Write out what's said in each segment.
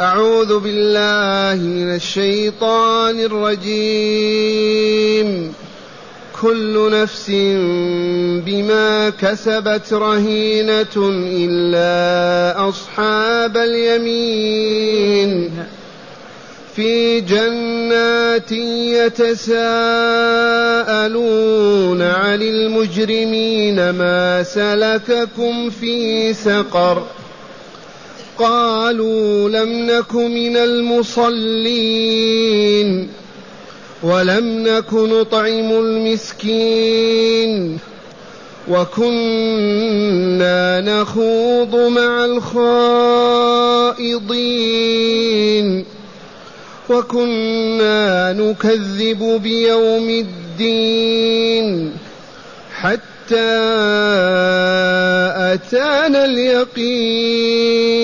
أعوذ بالله من الشيطان الرجيم. كل نفس بما كسبت رهينة إلا أصحاب اليمين. في جنات يتساءلون عن المجرمين ما سلككم في سقر ۖ. قالوا لم نك من المصلين ولم نك نطعم المسكين وكنا نخوض مع الخائضين وكنا نكذب بيوم الدين حتى أتانا اليقين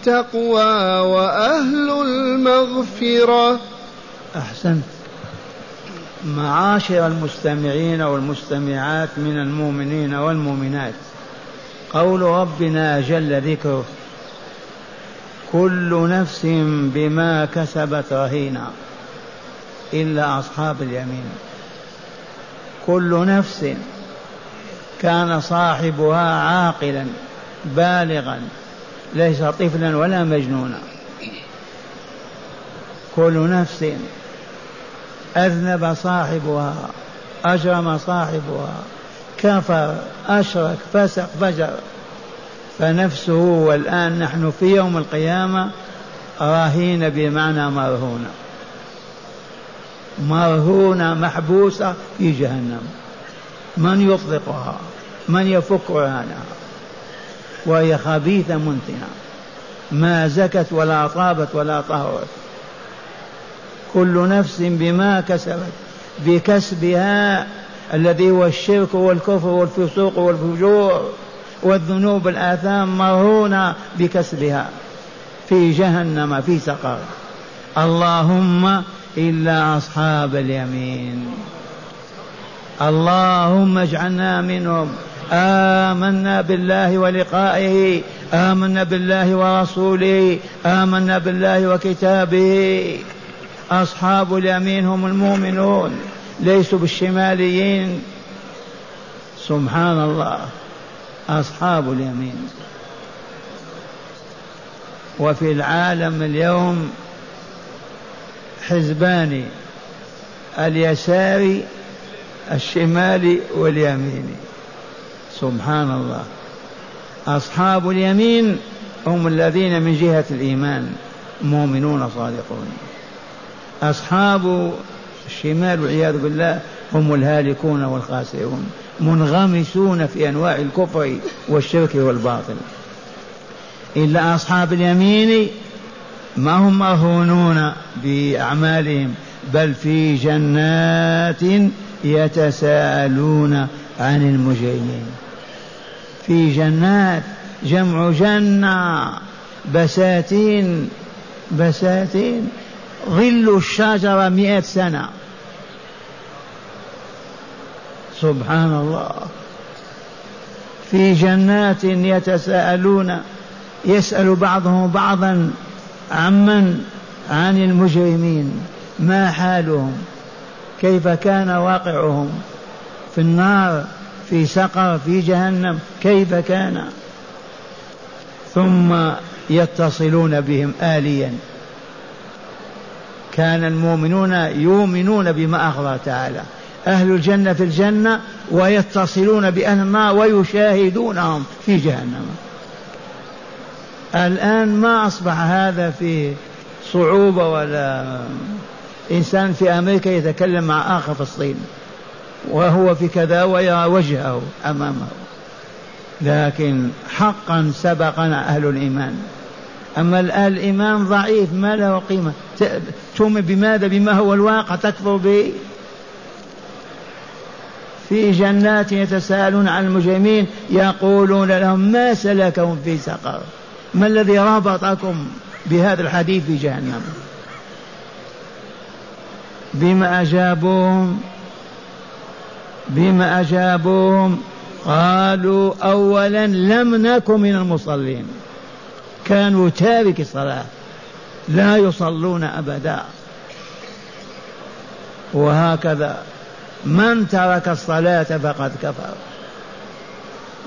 التقوى وأهل المغفرة. أحسنت. معاشر المستمعين والمستمعات من المؤمنين والمؤمنات. قول ربنا جل ذكره كل نفس بما كسبت رهينه إلا أصحاب اليمين. كل نفس كان صاحبها عاقلا بالغا ليس طفلا ولا مجنونا. كل نفس أذنب صاحبها أجرم صاحبها كفر أشرك فسق فجر. فنفسه والآن نحن في يوم القيامة راهين بمعنى مرهونة. مرهونة محبوسة في جهنم. من يطلقها؟ من يفك عنها وهي خبيثة منتنة ما زكت ولا طابت ولا طهرت. كل نفس بما كسبت بكسبها الذي هو الشرك والكفر والفسوق والفجور والذنوب الآثام مرهونة بكسبها. في جهنم في سقر. اللهم إلا أصحاب اليمين. اللهم اجعلنا منهم. آمنا بالله ولقائه آمنا بالله ورسوله آمنا بالله وكتابه. أصحاب اليمين هم المؤمنون ليسوا بالشماليين. سبحان الله أصحاب اليمين. وفي العالم اليوم حزبان اليسار الشمال واليمين سبحان الله. أصحاب اليمين هم الذين من جهة الإيمان مؤمنون صادقون. أصحاب الشمال والعياذ بالله هم الهالكون والخاسرون منغمسون في أنواع الكفر والشرك والباطل. إلا أصحاب اليمين ما هم مرهونون بأعمالهم بل في جنات يتساءلون عن المجرمين. في جنات جمع جنة بساتين بساتين. ظل الشجرة مئة سنة. سبحان الله. في جنات يتساءلون يسأل بعضهم بعضا عمن عن المجرمين. ما حالهم؟ كيف كان واقعهم؟ في النار في سقر في جهنم كيف كان؟ ثم يتصلون بهم آليا. كان المؤمنون يؤمنون بما أخبر تعالى. أهل الجنة في الجنة ويتصلون بأهل النار ويشاهدونهم في جهنم. الآن ما أصبح هذا في صعوبة ولا إنسان في أمريكا يتكلم مع آخر في الصين؟ وهو في كذا ويرى وجهه أمامه. لكن حقا سبقنا أهل الإيمان. أما الآن الإيمان ضعيف ما له قيمة. تؤمن بماذا؟ بما هو الواقع تكفر به. في جنات يتساءلون عن المجرمين يقولون لهم ما سلكهم في سقر؟ ما الذي ربطكم بهذا الحديث في جهنم؟ بما أجابوهم بما أجابوهم قالوا أولا لم نكن من المصلين. كانوا تارك الصلاة لا يصلون أبدا. وهكذا من ترك الصلاة فقد كفر.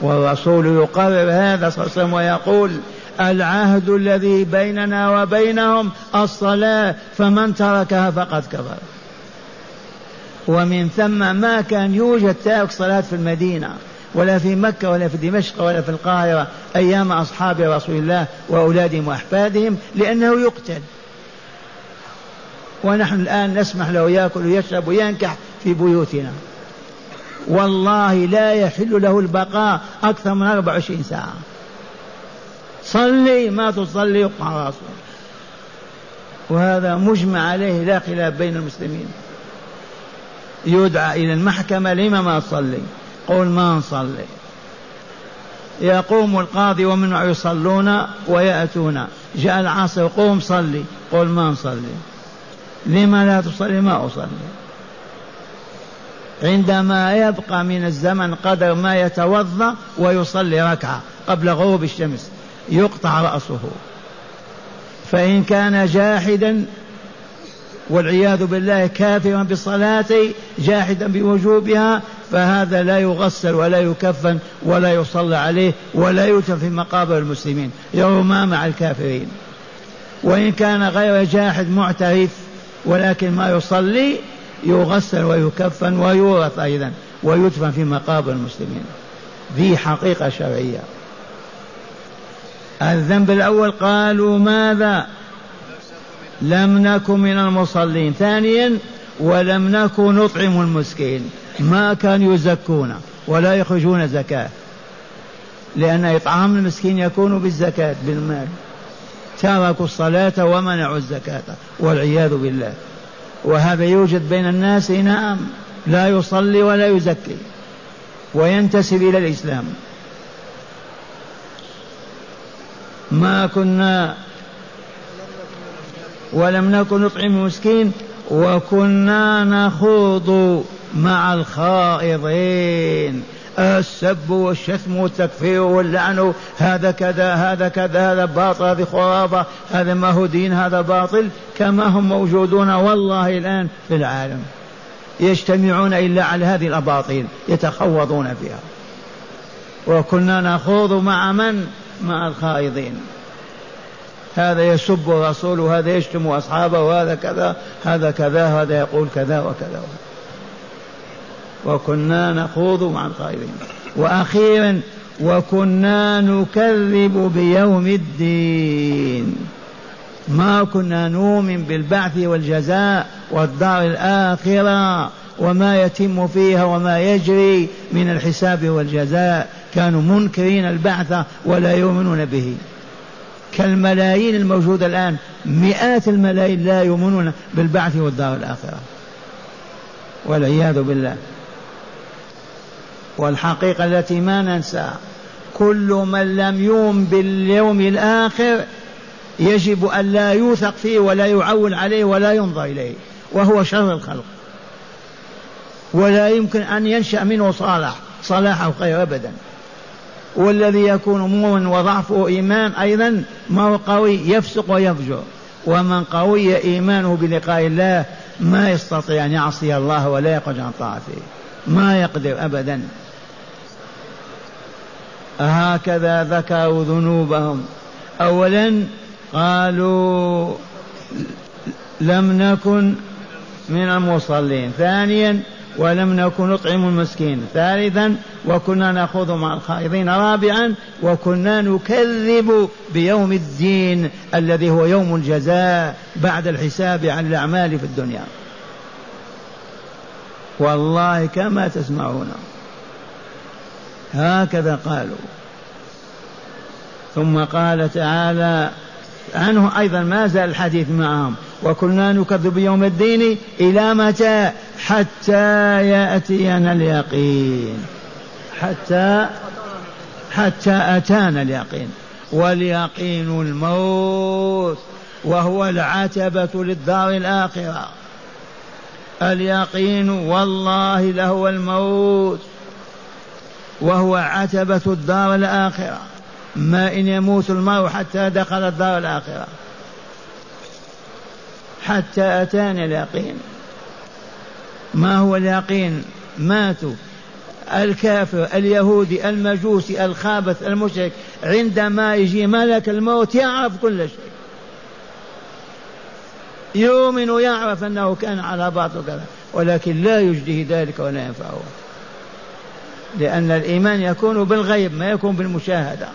والرسول يقرر هذا صلى الله عليه وسلم ويقول العهد الذي بيننا وبينهم الصلاة فمن تركها فقد كفر. ومن ثم ما كان يوجد تارك صلاة في المدينة ولا في مكة ولا في دمشق ولا في القاهرة أيام أصحاب رسول الله وأولادهم وأحفادهم لأنه يقتل. ونحن الآن نسمح له يأكل ويشرب وينكح في بيوتنا. والله لا يحل له البقاء أكثر من 24 ساعة. صلي ما تصلي يقطع رأسه. وهذا مجمع عليه لا خلاف بين المسلمين. يدعى إلى المحكمة لما ما تصلي قول ما نصلي. يقوم القاضي ومن يصلون ويأتون. جاء العصر قوم صلي. قل ما نصلي. لما لا تصلي ما أصلي. عندما يبقى من الزمن قدر ما يتوضأ ويصلي ركعة قبل غروب الشمس يقطع رأسه. فإن كان جاحدا والعياذ بالله كافرا بالصلاة جاحدا بوجوبها فهذا لا يغسل ولا يكفن ولا يصلى عليه ولا يدفن في مقابر المسلمين. يرمى مع الكافرين. وإن كان غير جاحد معترف ولكن ما يصلي يغسل ويكفن ويورث أيضا ويدفن في مقابر المسلمين. ذي حقيقة شرعية. الذنب الأول قالوا ماذا؟ لم نكن من المصلين. ثانيا ولم نكن نطعم المسكين. ما كانوا يزكون ولا يخرجون زكاة. لأن إطعام المسكين يكون بالزكاة بالمال. تركوا الصلاة ومنعوا الزكاة والعياذ بالله. وهذا يوجد بين الناس نعم لا يصلي ولا يزكي. وينتسب إلى الإسلام. ما كنا ولم نكن نطعم المسكين وكنا نخوض مع الخائضين. السب والشتم والتكفير واللعن هذا كذا هذا كذا هذا باطل هذه خرافة هذا ما هو دين هذا باطل كما هم موجودون والله الآن في العالم. يجتمعون إلا على هذه الأباطيل يتخوضون فيها. وكنا نخوض مع من؟ مع الخائضين. هذا يسب الرسول وهذا يشتم أصحابه وهذا كذا هذا كذا هذا يقول كذا وكذا. وكنا نخوض مع الخائضين وأخيرا وكنا نكذب بيوم الدين. ما كنا نؤمن بالبعث والجزاء والدار الآخرة وما يتم فيها وما يجري من الحساب والجزاء. كانوا منكرين البعث ولا يؤمنون به. كالملايين الموجودة الآن. مئات الملايين لا يؤمنون بالبعث والدار الآخرة. والعياذ بالله. والحقيقة التي ما ننساها كل من لم يؤمن باليوم الآخر يجب أن لا يوثق فيه ولا يعول عليه ولا ينظر إليه وهو شر الخلق. ولا يمكن أن ينشأ منه صالح صلاح أو خير أبدا. والذي يكون مؤمن وضعفه إيمان أيضا ما هو قوي؟ يفسق ويفجر. ومن قوي إيمانه بلقاء الله ما يستطيع أن يعصي الله ولا يخرج عن طاعته. ما يقدر أبدا. هكذا ذكروا ذنوبهم. أولا قالوا لم نكن من المصلين. ثانيا ولم نكن نطعم المسكين. ثالثا وكنا نخوض مع الخائضين رابعا وكنا نكذب بيوم الدين الذي هو يوم الجزاء بعد الحساب عن الأعمال في الدنيا. والله كما تسمعون. هكذا قالوا. ثم قال تعالى عنه أيضا ما زال الحديث معهم. وكنا نكذب بيوم الدين إلى متى؟ حتى يأتينا اليقين. حتى حتى أتانا اليقين. واليقين الموت. وهو العتبة للدار الآخرة. اليقين والله لهو الموت. وهو عتبة الدار الآخرة. ما إن يموت المرء حتى دخل الدار الآخرة. حتى أتانا اليقين. ما هو اليقين؟ ماتوا. الكافر اليهودي المجوسي الخابث المشرك عندما يجي ملك الموت يعرف كل شيء. يؤمن ويعرف أنه كان على باطل كذا ولكن لا يجديه ذلك ولا ينفعه. لأن الإيمان يكون بالغيب ما يكون بالمشاهدة.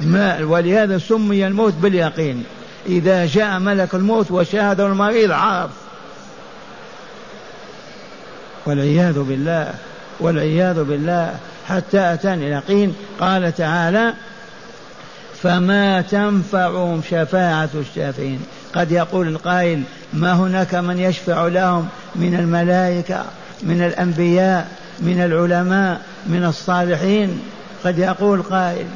ما ولهذا سمي الموت باليقين. إذا جاء ملك الموت وشاهده المريض عرف. والعياذ بالله والعياذ بالله. حتى أتاني اليقين. قال تعالى فما تنفعهم شفاعة الشافعين. قد يقول القائل ما هناك من يشفع لهم من الملائكة من الأنبياء من العلماء من الصالحين؟ قد يقول قائل.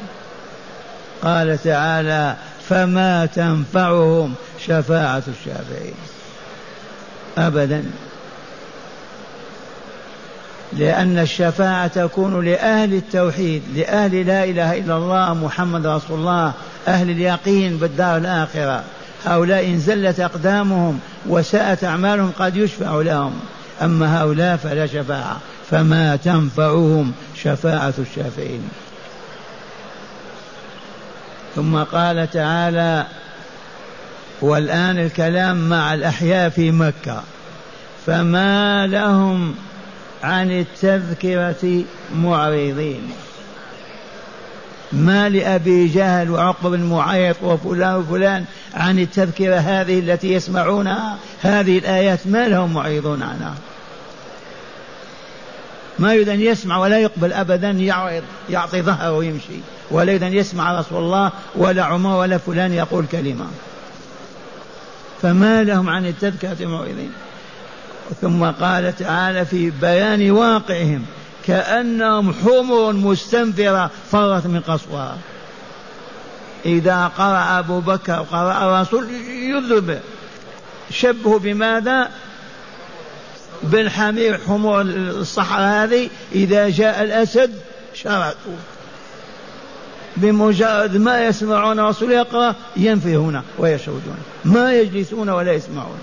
قال تعالى فما تنفعهم شفاعة الشافعين. أبدا. لأن الشفاعة تكون لأهل التوحيد لأهل لا إله إلا الله محمد رسول الله أهل اليقين بالدار الآخرة. هؤلاء إن زلت أقدامهم وساءت أعمالهم قد يشفع لهم. أما هؤلاء فلا شفاعة. فما تنفعهم شفاعة الشافعين. ثم قال تعالى والآن الكلام مع الأحياء في مكة. فما لهم عن التذكرة معرضين. ما لأبي جهل وعقب بن معيط وفلان وفلان عن التذكرة هذه التي يسمعونها؟ هذه الآيات ما لهم معرضون عنها. ما يريد أن يسمع ولا يقبل أبدا يعرض يعطي ظهره ويمشي. ولا أن يسمع رسول الله ولا عمر ولا فلان يقول كلمة. فما لهم عن التذكرة معرضين ثم قال تعالى في بيان واقعهم كأنهم حمر مستنفرة فرت من قصوها إذا قرأ أبو بكر قرأ الرسول يذب شبه بماذا؟ بالحمير حمر الصحراء هذه إذا جاء الأسد شردوا بمجرد ما يسمعون الرسول يقرأ ينفرون ويشردون ما يجلسون ولا يسمعون.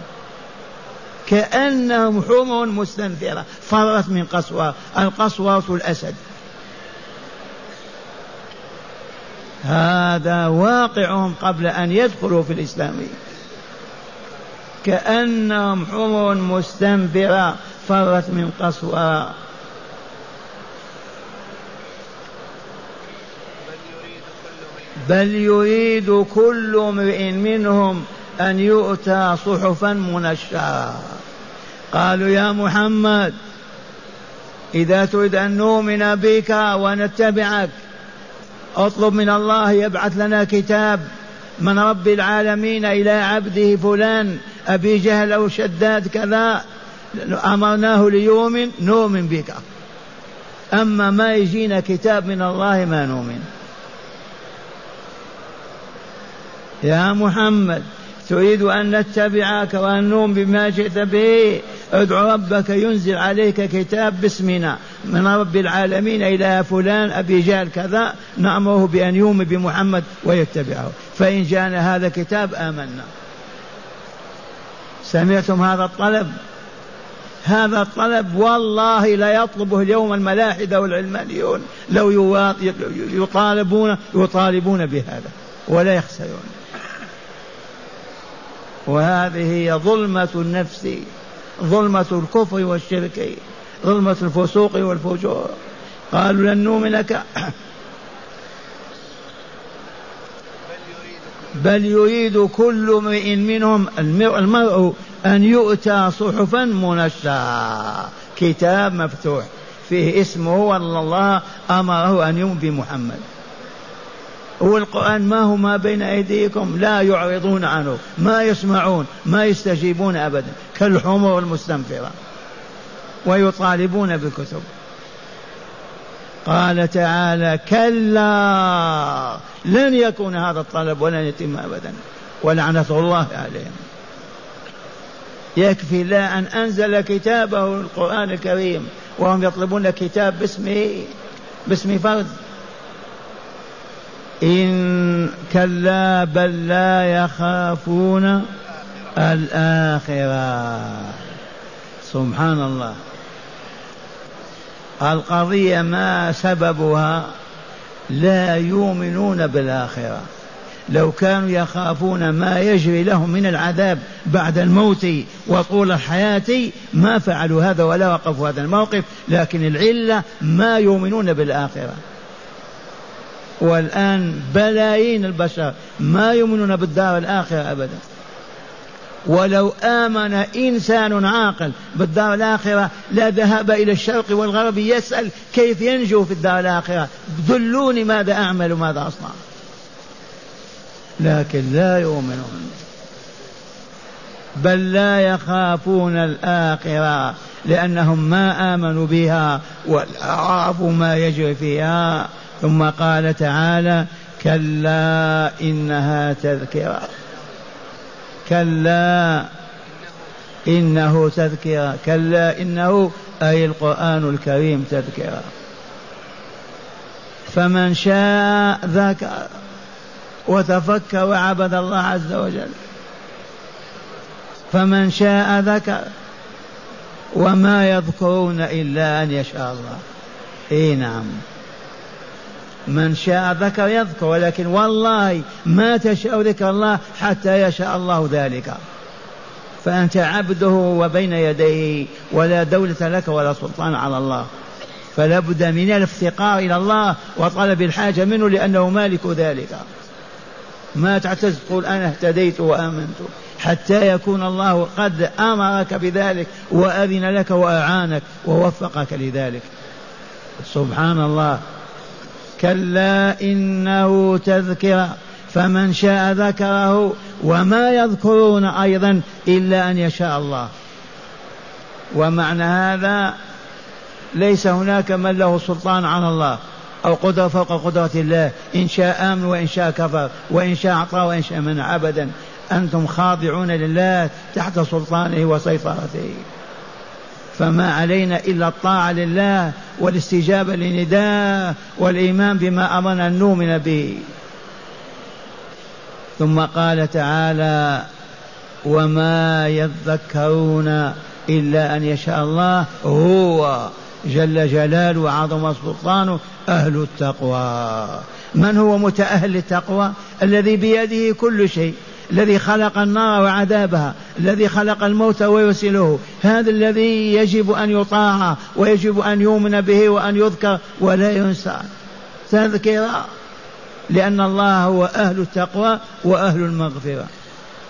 كأنهم حمر مستنفرة فرت من قسوة القسوة الأسد. هذا واقعهم قبل أن يدخلوا في الإسلام. كأنهم حمر مستنفرة فرت من قسوة بل يريد كل امرئ منهم أن يؤتى صحفا منشرة قالوا يا محمد إذا تريد أن نؤمن بك ونتبعك اطلب من الله يبعث لنا كتاب من رب العالمين إلى عبده فلان أبي جهل أو شداد كذا أمرناه ليؤمن نؤمن بك. أما ما يجينا كتاب من الله ما نؤمن. يا محمد تريد أن نتبعك وأن نؤمن بما جئت به؟ ادع ربك ينزل عليك كتاب باسمنا. من رب العالمين إلى فلان أبي جهل كذا نأمره بأن يؤمن بمحمد ويتبعه. فإن جاءنا هذا الكتاب آمنا. سمعتم هذا الطلب؟ هذا الطلب والله لا يطلبه اليوم الملاحدة والعلمانيون. لو يطالبون يطالبون بهذا ولا يخسرون. وهذه هي ظلمة النفس ظلمة الكفر والشرك ظلمة الفسوق والفجور. قالوا لن نؤمن لك. بل يريد كل امرئ منهم المرء أن يؤتى صحفا منشرة كتاب مفتوح. فيه اسمه وأن الله أمره أن يؤمن بمحمد. هو القرآن ما هو ما بين أيديكم لا يعرضون عنه ما يسمعون ما يستجيبون أبدا كالحمر المستنفرة ويطالبون بالكتب. قال تعالى كلا لن يكون هذا الطلب ولن يتم أبدا. ولعنة الله عليهم. يكفي الله أن أنزل كتابه القرآن الكريم وهم يطلبون كتاب باسمه باسم فرد. إن كلا بل لا يخافون الآخرة. سبحان الله. القضية ما سببها لا يؤمنون بالآخرة. لو كانوا يخافون ما يجري لهم من العذاب بعد الموت وطول الحياة ما فعلوا هذا ولا وقفوا هذا الموقف. لكن العلة ما يؤمنون بالآخرة. والآن بلايين البشر ما يؤمنون بالدار الآخرة أبدا. ولو آمن إنسان عاقل بالدار الآخرة لا ذهب إلى الشرق والغرب يسأل كيف ينجو في الدار الآخرة. دلوني ماذا أعمل وماذا أصنع. لكن لا يؤمنون. بل لا يخافون الآخرة لأنهم ما آمنوا بها والأعراب ما يجري فيها. ثم قال تعالى كلا إنها تذكرة. كلا إنه تذكرة. كلا إنه أي القرآن الكريم تذكرة. فمن شاء ذكر وتفكر وعبد الله عز وجل. فمن شاء ذكر وما يذكرون إلا أن يشاء الله. إي نعم. من شاء ذكر يذكر ولكن والله ما تشاء ذكر الله حتى يشاء الله ذلك. فأنت عبده وبين يديه ولا دولة لك ولا سلطان على الله. فلا بد من الافتقار إلى الله وطلب الحاجة منه لأنه مالك ذلك. ما تعتز تقول أنا اهتديت وآمنت حتى يكون الله قد أمرك بذلك وأذن لك وأعانك ووفقك لذلك. سبحان الله. كلا إنه تذكرة. فمن شاء ذكره وما يذكرون أيضا إلا أن يشاء الله. ومعنى هذا ليس هناك من له سلطان على الله أو قدرة فوق قدرة الله. إن شاء آمن وإن شاء كفر وإن شاء أعطى وإن شاء منع. أبدا. أنتم خاضعون لله تحت سلطانه وسيطرته. فما علينا إلا الطاعة لله والاستجابة لنداء والإيمان بما أمرنا أن نؤمن به. ثم قال تعالى وما يذكرون إلا أن يشاء الله هو جل جلاله وعظم سلطانه أهل التقوى. من هو متأهل للتقوى؟ الذي بيده كل شيء. الذي خلق النار وعذابها الذي خلق الموت ويرسله. هذا الذي يجب أن يطاع ويجب أن يؤمن به وأن يذكر ولا ينسى. تذكرة لأن الله هو أهل التقوى وأهل المغفرة.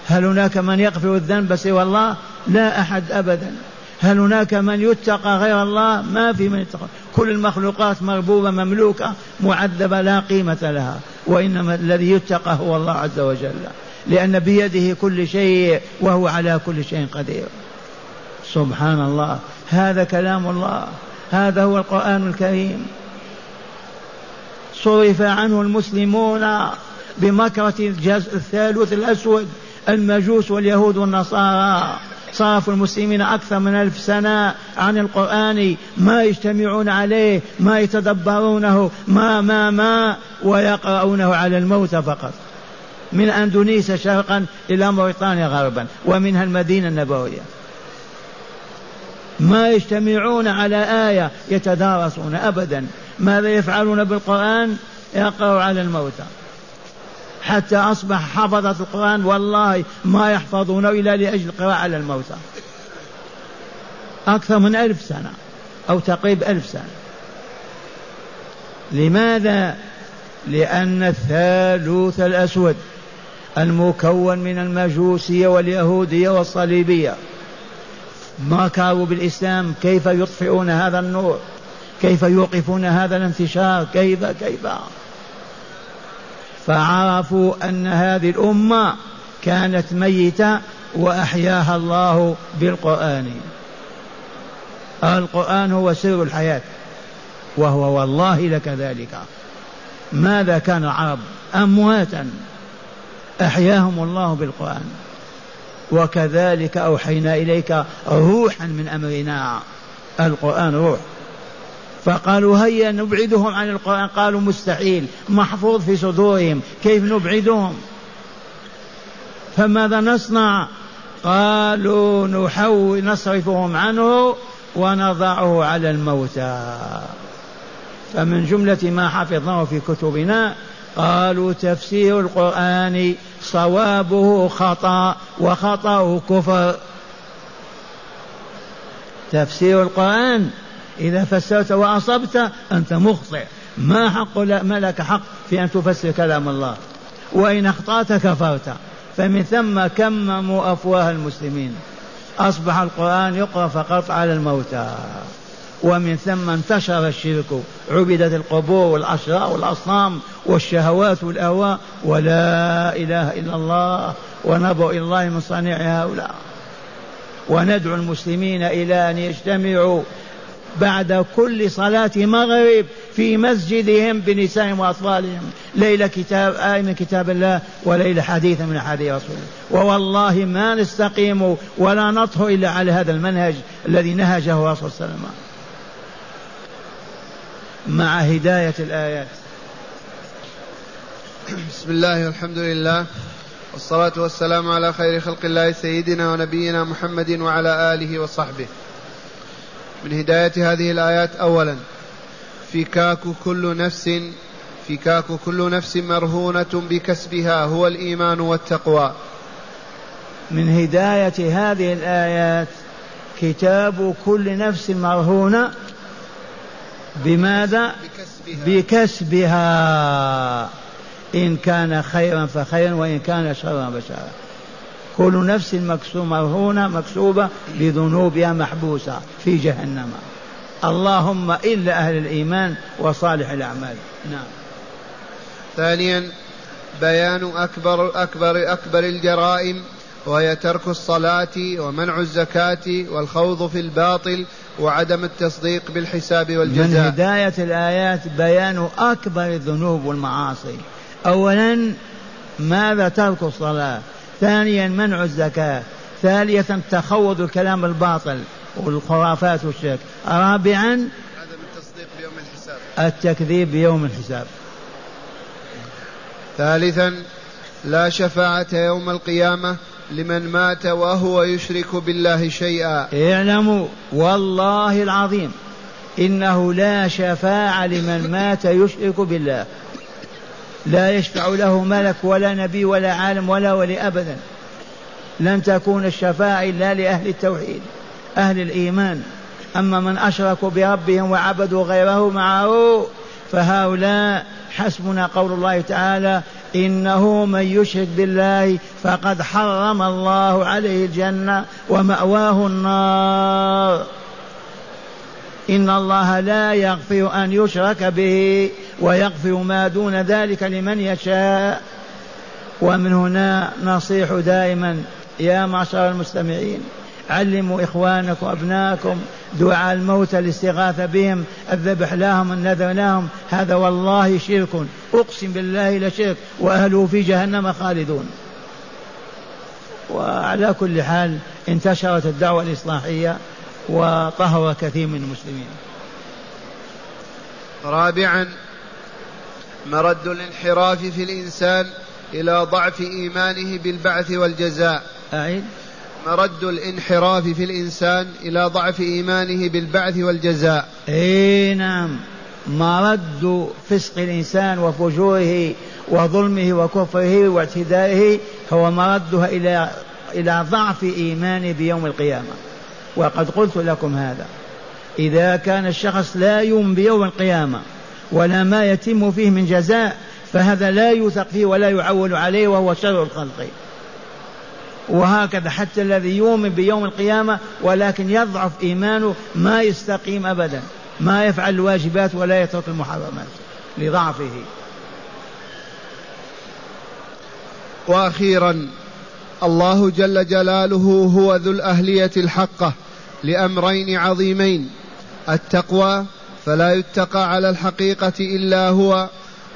هل هناك من يغفر الذنب سوى الله؟ لا أحد أبدا. هل هناك من يتقى غير الله؟ ما في من يتقى. كل المخلوقات مربوبة مملوكة معذبة لا قيمة لها. وإنما الذي يتقى هو الله عز وجل. لأن بيده كل شيء وهو على كل شيء قدير. سبحان الله. هذا كلام الله. هذا هو القرآن الكريم. صرف عنه المسلمون بمكرة الثالوث الأسود المجوس واليهود والنصارى. صرفوا المسلمين أكثر من ألف سنة عن القرآن. ما يجتمعون عليه ما يتدبرونه ما ما ما ويقرؤونه على الموت فقط. من أندونيسيا شرقا إلى موريتانيا غربا ومنها المدينة النبوية. ما يجتمعون على آية يتدارسون أبدا. ماذا يفعلون بالقرآن؟ يقرأوا على الموتى. حتى أصبح حفظة القرآن والله ما يحفظونه إلا لأجل القراءة على الموتى. أكثر من ألف سنة أو تقريب ألف سنة. لماذا؟ لأن الثالوث الأسود المكون من المجوسية واليهودية والصليبية. ما كانوا بالإسلام كيف يطفئون هذا النور؟ كيف يوقفون هذا الانتشار؟ كيف كيف؟ فعرفوا أن هذه الأمة كانت ميتة وأحياها الله بالقرآن. القرآن هو سر الحياة وهو والله لكذلك ماذا كان العرب؟ أمواتا. أحياهم الله بالقرآن. وكذلك أوحينا إليك روحا من أمرنا. القرآن روح. فقالوا هيا نبعدهم عن القرآن. قالوا مستحيل. محفوظ في صدورهم. كيف نبعدهم؟ فماذا نصنع؟ قالوا نحول نصرفهم عنه ونضعه على الموتى. فمن جملة ما حفظناه في كتبنا قالوا تفسير القرآن صوابه خطأ وخطأه كفر. تفسير القرآن إذا فسرت وأصبت أنت مخطئ. ما حق ما لك حق في أن تفسر كلام الله. وإن أخطأت كفرت. فمن ثم كمموا أفواه المسلمين. أصبح القرآن يقرأ فقط على الموتى. ومن ثم انتشر الشرك. عبدت القبور والأشراء والأصنام والشهوات والأهواء. ولا إله إلا الله ونبأ إلى الله من صنيع هؤلاء. وندعو المسلمين إلى أن يجتمعوا بعد كل صلاة مغرب في مسجدهم بنسائهم وأطفالهم. ليلة كتاب آية من كتاب الله وليلة حديث من حديث الله ووالله ما نستقيم ولا نطهو إلا على هذا المنهج الذي نهجه الرسول صلى الله عليه وسلم. مع هداية الآيات. بسم الله والحمد لله والصلاة والسلام على خير خلق الله سيدنا ونبينا محمد وعلى آله وصحبه. من هداية هذه الآيات أولا فكاك كل نفس فكاك كل نفس مرهونة بكسبها هو الإيمان والتقوى. من هداية هذه الآيات كتاب كل نفس مرهونة بماذا؟ بكسبها, بكسبها. إن كان خيرا فخيرا وإن كان شرا فشرا. كل نفس مرهونة مكسوبة بذنوبها محبوسة في جهنم. اللهم إلا أهل الإيمان وصالح الأعمال. نعم. ثانيا بيان أكبر أكبر أكبر الجرائم وهي ترك الصلاة ومنع الزكاة والخوض في الباطل وعدم التصديق بالحساب والجزاء. من هداية الآيات بيان أكبر الذنوب والمعاصي. أولا ماذا ترك الصلاة؟ ثانيا منع الزكاة. ثالثا تخوض الكلام الباطل والخرافات والشرك. رابعا عدم التصديق بيوم الحساب. التكذيب بيوم الحساب. ثالثا لا شفاعة يوم القيامة. لمن مات وهو يشرك بالله شيئا. اعلموا والله العظيم إنه لا شفاعة لمن مات يشرك بالله. لا يشفع له ملك ولا نبي ولا عالم ولا ولي أبدا. لن تكون الشفاعة إلا لأهل التوحيد أهل الإيمان. أما من أشركوا بربهم وعبدوا غيره معه فهؤلاء حسبنا قول الله تعالى إنه من يشرك بالله فقد حرم الله عليه الجنة ومأواه النار. إن الله لا يغفر أن يشرك به ويغفر ما دون ذلك لمن يشاء. ومن هنا نصيح دائما يا معشر المستمعين. علموا إخوانكم وأبنائكم دعاء الموت الاستغاثة بهم الذبح لهم النذر لهم. هذا والله شرك. أقسم بالله لشرك وأهله في جهنم خالدون. وعلى كل حال انتشرت الدعوة الإصلاحية وطهر كثير من المسلمين. رابعا مرد الانحراف في الإنسان إلى ضعف إيمانه بالبعث والجزاء. أعيد. مرد الانحراف في الإنسان إلى ضعف إيمانه بالبعث والجزاء. إي نعم. مرد فسق الإنسان وفجوره وظلمه وكفره واعتدائه هو مردها إلى إلى ضعف إيمانه بيوم القيامة. وقد قلت لكم هذا. إذا كان الشخص لا يؤمن بيوم القيامة ولا ما يتم فيه من جزاء فهذا لا يوثق فيه ولا يعول عليه وهو شر الخلق. وهكذا حتى الذي يؤمن بيوم القيامة ولكن يضعف إيمانه ما يستقيم أبدا ما يفعل الواجبات ولا يترك المحرمات لضعفه. وأخيرا الله جل جلاله هو ذو الأهلية الحقة لأمرين عظيمين. التقوى فلا يتقى على الحقيقة إلا هو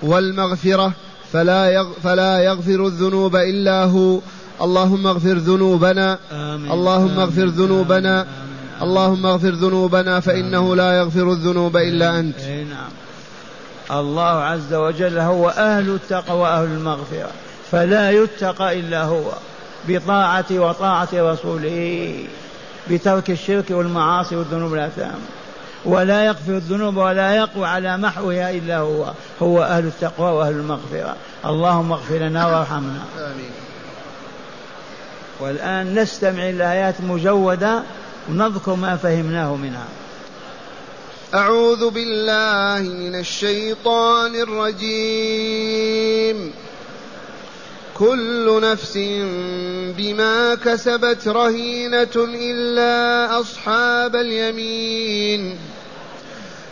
والمغفرة فلا فلا يغفر الذنوب إلا هو اللهم اغفر ذنوبنا. آمين. اللهم اغفر ذنوبنا. آمين. اللهم اغفر ذنوبنا فإنه لا يغفر الذنوب إلا أنت. نعم. الله عز وجل هو أهل التقوى وأهل المغفرة. فلا يتقى إلا هو. بطاعة وطاعة رسوله. بترك الشرك والمعاصي والذنوب الآثام ولا يغفر الذنوب ولا يقوى على محوها إلا هو. هو أهل التقوى وأهل المغفرة. اللهم اغفر لنا وارحمنا. آمين. والآن نستمع إلى آيات مجودة ونذكر ما فهمناه منها. أعوذ بالله من الشيطان الرجيم. كل نفس بما كسبت رهينة إلا أصحاب اليمين.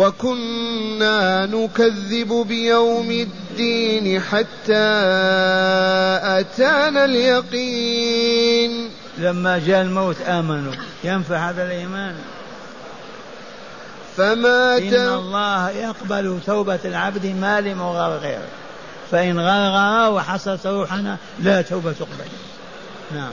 وكنا نكذب بيوم الدين حتى أتانا اليقين. لما جاء الموت آمنوا. ينفع هذا الإيمان؟ فما إن الله يقبل توبة العبد ما لم غير فإن غرغر وحصلت روحنا لا توبة تقبل. نعم.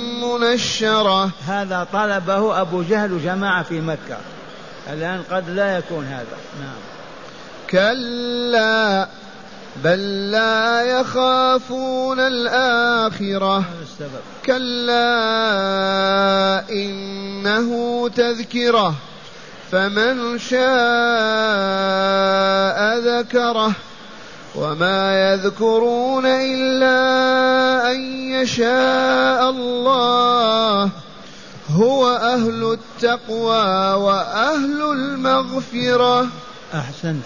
منشرة هذا طلبه أبو جهل جماعة في مكة. الآن قد لا يكون هذا. نعم. كلا بل لا يخافون الآخرة. كلا إنه تذكرة. فمن شاء ذكره. وما يذكرون إلا أن يشاء الله هو أهل التقوى وأهل المغفرة أحسنت.